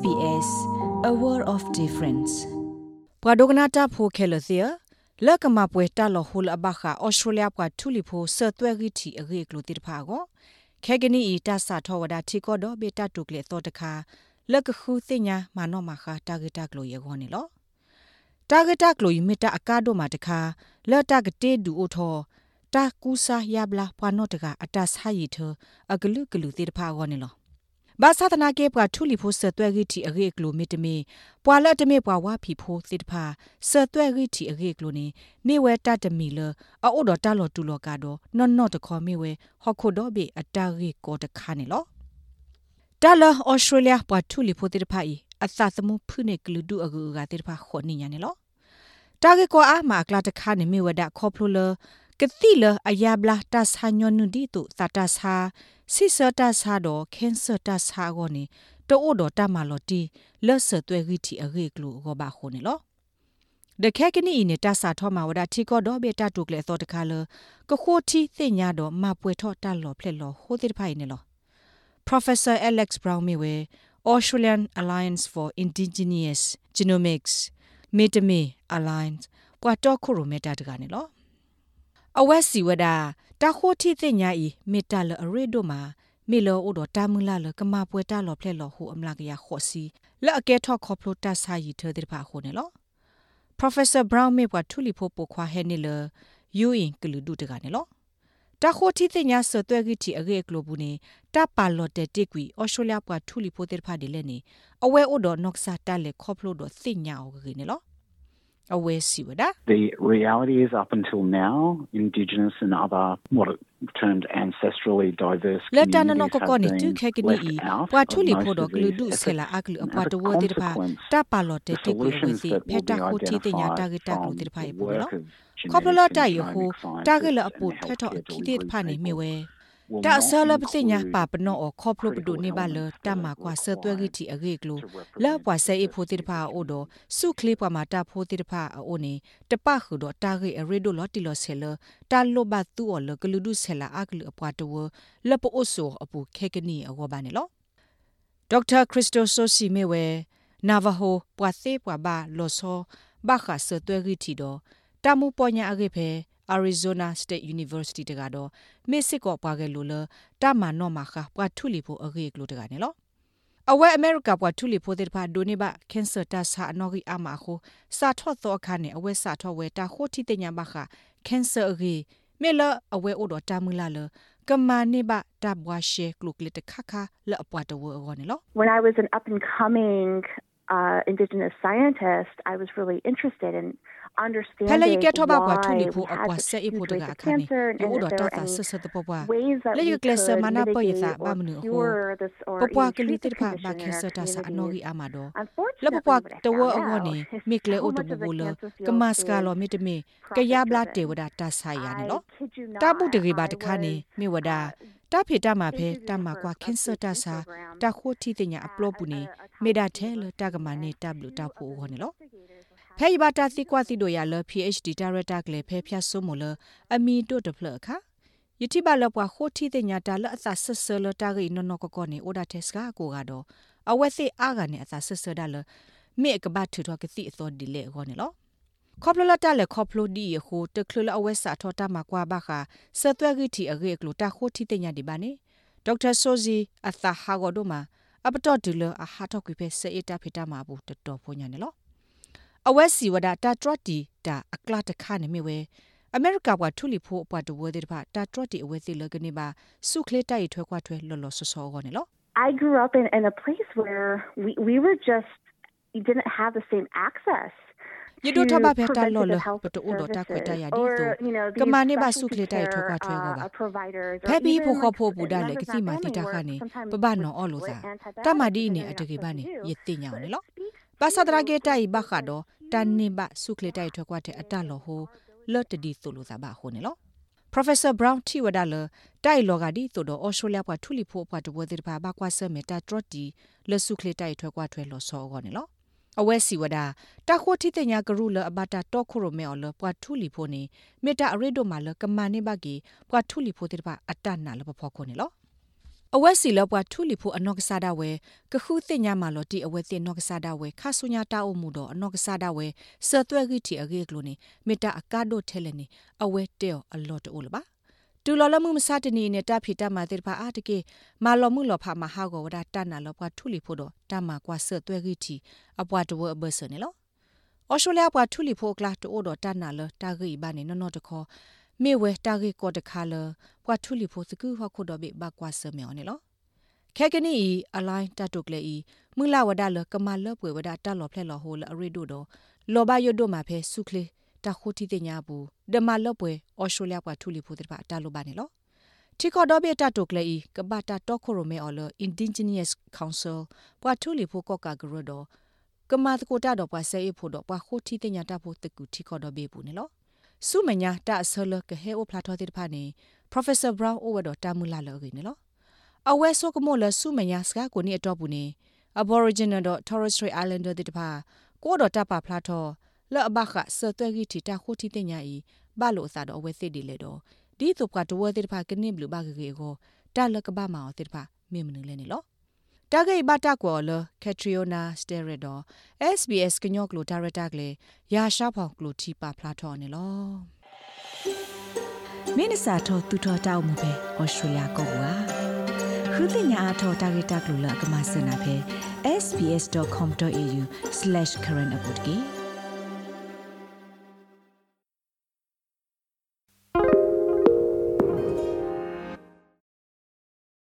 SBS a world of difference ပဒုကနာတာဖိုခဲလစီယလကမပွဲတာလဟူလဘခါဩစတြေးလျပကထူလီဖိုဆသွဲဂီတီအဂေကလိုတိဖာကိုခဲကနီအီတာစာထောဝဒတီကောဒဘေတာတုကလေသောတခါလကခုသိညာမနောမခါတာဂက်တာကလိုယေခေါနေလောတာဂက်တာကလိုယမီတာအကာဒိုမာတခါလော်တာကတေဒူအိုထောတာကူစာယဘလာပနောတကအတဆာယီထအဂလူဂလူတိတဖာခေါနေလော ဘာသာတနာကေပွားထူလီဖို့ဆတွဲဂီတီအဂေကလိုမီတမီပွာလတ်တမေပွာဝါဖီဖို့သစ်တဖာဆတွဲဂီတီအဂေကလိုနေမေဝဲတတမီလအိုဒတာလောတူလောကတော့နော်နော်တခေါ်မေဝဲဟော်ခိုဒိုဘေအတာဂီကိုတခါနေလောတာလာဩစတြေးလျပွားထူလီဖို့သစ်တဖာဤအသသမှုဖုနေကလူဒူအဂူကသစ်တဖာခေါ်နေညာနေလောတာဂေကိုအာမာကလာတခါနေမေဝဒခေါပလိုလ ကတိလအယာဘလာတဆာညွန်နုဒီတုသတာဆာစိစတာဆာတော့ကန်ဆာတာဆာကိုနေတိုးတော့တမလော်တီလက်ဆသွဲဂီတီအဂေကလူကိုပါခုန်နေလောဒခဲကနီနေတဆာထောမှာဝဒတီကောတော့ဘေတတုကလေသောတခါလကခိုတီသိညာတော့မပွဲထော့တလော်ဖလက်လော်ဟိုတိဖိုင်နေလော Professor Alex Brown Miwe Australian Alliance for Indigenous Genomics Metame Alliance ပွာတော့ခုရမတာတကနေလော အဝက်စီဝဒတာခိုတီသိညာဤမေတ္တလအရေတို့မှာမေလောအိုဒတာမူလာလကမပွဲတာလောဖလက်လောဟူအမလာကရခောစီလက်အကဲထော့ခေါပလိုတာဆာယီထတဲ့ပါခုန်နော် Professor Brown မေပွားထူလီဖို့ပိုခွာဟဲနေလယူအင်ကလူဒုတကနေလောတာခိုတီသိညာဆသွဲဂီတီအဂေကလိုဘူးနေတာပါလော်တဲ့တိကွီအော်စတြေးလျပွားထူလီဖို့တဲ့ဖာဒီလဲနေအဝဲအိုဒနော့ဆာတာလေခေါပလိုဒသိညာအောဂေနေလော The reality is up until now, Indigenous and other what are termed ancestrally diverse Leta no ko ko ni tu khe ki ni wa thu li pho do glu du se la aklu apwa to wo dir pha ta pa lo te te ku wi si phe ta ko thi te nya ta ge ta ku dir pha ye bo lo ခေါပလလတာယဟုတာဂလအပူထထခိတိဖာနေမြဝဲ တာဆလပတိညာပါပနောခေါပလပဒုနေပါလတမကွာဆသွဲဂီတီအဂေကလိုလာပွားဆေအဖိုတိတဖာအိုဒစုခလေးပွားမှာတာဖိုတိတဖာအိုနေတပခုတော့တာဂေအရေဒိုလော်တီလော်ဆဲလတာလိုဘတူော်လကလူဒုဆဲလာအကလူအပွားတဝလပအိုဆိုအပူခေကနီအဝဘာနေလောဒေါက်တာခရစ်စတိုဆိုစီမေဝဲနာဗဟိုပွာသေပွာဘာလောဆောဘာခါဆသွဲဂီတီတော့တာမူပေါ်ညာအဂေဖဲ Arizona State University တကတော့မစ်စစ်ကောပွားခဲ့လို့လတမနောမခပွားထုလီဖို့အဂေကလို့တကနေလောအဝဲအမေရိကပွားထုလီဖို့တဲ့ဖာဒိုနေဘကင်ဆာတာဆာနော်ဂီအမခုစာထော့သောအခါနဲ့အဝဲစာထော့ဝဲတာခိုတီတညာဘခကင်ဆာအဂီမေလအဝဲအိုတော်တာမူလာလကမာနေဘတာဘွားရှေကလုကလတခခလအပွားတဝအောနေလော When I was an up and coming uh indigenous scientist I was really interested in ဖလေကထဘကွာထူလီဖို့အကွာဆက်အဖို့တကအခါနေရိုးတော့တာတာဆဆတပပွားလေကလစမနာပယစာဘာမနုဟိုပပွားကလူတိဖာဘာခေဆတာစာအနော်ဂီအမတော့လပပွားတဝအဟောနေမိကလေအိုတဘူလကမစကာလောမီတမီကရဘလာတေဝဒတာဆာယာနေလောတပုတကေပါတခါနေမိဝဒတာဖေတာမှာဖဲတာမှာကွာခင်ဆတာစာတာခိုတီတညာအပလော့ပူနေမေဒါထဲလတာကမနေတာဘလူတာဖို့ဟောနေလော ဖဲယဘတာစီကွာစီတို့ရလ PhD director ကလေးဖဲဖြတ်ဆုမလအမီတို့တဖလခါယတိဘလပွားခိုတီတဲ့ညာတာလအသဆဆလတာဂိနနကကောနေအိုဒါတက်စကာကိုကတော့အဝက်စီအားကနေအသဆဆဒါလမေကဘတ်ထူတော့ကစီအသောဒီလေခေါနေလောခေါပလလတာလေခေါပလိုဒီဟိုတကလလအဝက်စာထောတာမှာကွာဘခဆသွဲဂီတီအဂေကလိုတာခိုတီတဲ့ညာဒီပါနေဒေါက်တာဆိုဇီအသဟာဂေါ်ဒိုမာအပတော်ဒူလအဟာတော့ကွေဖဲစေအတာဖေတာမှာဘူးတတော်ဖွညာနေလော အဝက်စီဝဒတာထရတီတာအကလတခါနေမြဝဲအမေရိကဘွာထူလီဖို့အပွားတဝဲတဲ့ဘာတာထရတီအဝဲစီလကနေပါစုခလေတိုက်ထွဲခွားထွဲလော်လော်ဆောဆောကောနေလော I grew up in in a place where we we were just you didn't have the same access ယဒထဘဖက်တာလော်လပတူဒတာခွေတရဒီတိုကမနိဘစုခလေတိုက်ထွဲခွားထွဲကောပါဖဲဘီဖို့ခဖို့ဘူဒါလေကစီမာတိတာခနေပပနော်အော်လို့စာတမဒီနေအတကေပါနေယတိညာနေလောပါစဒရာကေတိုင်ဘခါတော့ တန်နေဘစုခလေတိုင်ထွက်ကွာတဲ့ အတလောဟိုလော့တဒီဆိုလိုစာပါဟိုနေလော Professor Brown ti wadala tai loga di to do Australia kwa thuli pho pwa to bodir ba ba kwa se meta trot di le su khle tai thwe kwa thwe lo so go ne lo အဝဲစီဝဒတာခိုတိတညာကရုလအဘတာတော့ခုရမဲော်လပွားထူလီဖိုနေမေတာအရိဒိုမာလကမနိဘဂီပွားထူလီဖိုတိတပါအတနာလပဖော်ခုနေလော အဝက်စီလောပွားထူလီဖို့အနော့ကစားတာဝဲကခုတင်ညာမာလော်တီအဝဲတင်နော့ကစားတာဝဲခါဆုညာတာအမှုတော့အနော့ကစားတာဝဲဆသွဲဂီတီအဂေကလိုနေမေတာအကာဒိုထဲလဲနေအဝဲတဲအလော့တိုးလပါတူလော်လမှုမစတနီနဲ့တဖီတမာတေဖာအာတကေမာလော်မှုလော်ဖာမဟာကိုဝဒတနာလောပွားထူလီဖို့တော့တမကွာဆသွဲဂီတီအပွားတဝအဘဆနေလောဩစတြေးလျပွားထူလီဖို့ကလာတိုးတော့တနာလောတာဂီဘာနေနော်နော်တခေါ် မေဝဲတာဂီကောတခါလပွားထူလီဖို့စကူဟခုတော့ဘေဘကွာဆမေော်နေလောခဲကနီအလိုင်းတတုကလေဤမူလာဝဒလကမလပွေဝဒတလော်ဖလက်လော်ဟိုလအရိဒိုတော့လောဘယွတ်တို့မှာဖဲဆုခလေတခိုတီတင်ညာဘူးဒမလပွေဩစတြေးလျပွားထူလီဖို့တပါတလိုပါနေလောတီခေါ်တော့ဘေတတုကလေဤကဘာတာတော့ခိုရိုမဲအော်လ Indigenous Council ပွားထူလီဖို့ကော့ကာဂရတော့ကမာတကိုတာတော့ပွားဆဲဖို့တော့ပွားခိုတီတင်ညာတဖို့တကူတီခေါ်တော့ဘေဘူးနေလော ဆုမညာတအဆလကဟဲအိုဖလာထောတိတဖာနေ Professor Brown over တော့တာမူလာလောကိနေလောအဝဲဆိုကမိုလဆုမညာစကားကိုနေအတော့ဘူးနေ Aboriginal တော့ Torres Strait Islander တိတဖာကိုတော့တပါဖလာထောလော့အဘခဆသွဲဂီတီတာခိုတီတင်ညာဤဘလို့အစားတော့အဝဲစစ်ဒီလေတော့ဒီတုပ်ကတဝဲတိတဖာကနေဘလူဘဂေကိုတာလကဘာမောတိတဖာမေမနူလဲနေလော တာဂိဘတာကောလကက်ထရီယိုနာစတေရဒို SBS ကညော့ကလိုဒါရတာကလေရာရှာဖောင်ကလိုတီပါဖလာထော်နေလောမင်းစာထောတူထောတောက်မှုပဲဩစတြေးလျကောကွာခုတင်ညာအထောတာဂီတာကလိုလကမစနာပဲ sbs.com.au/current update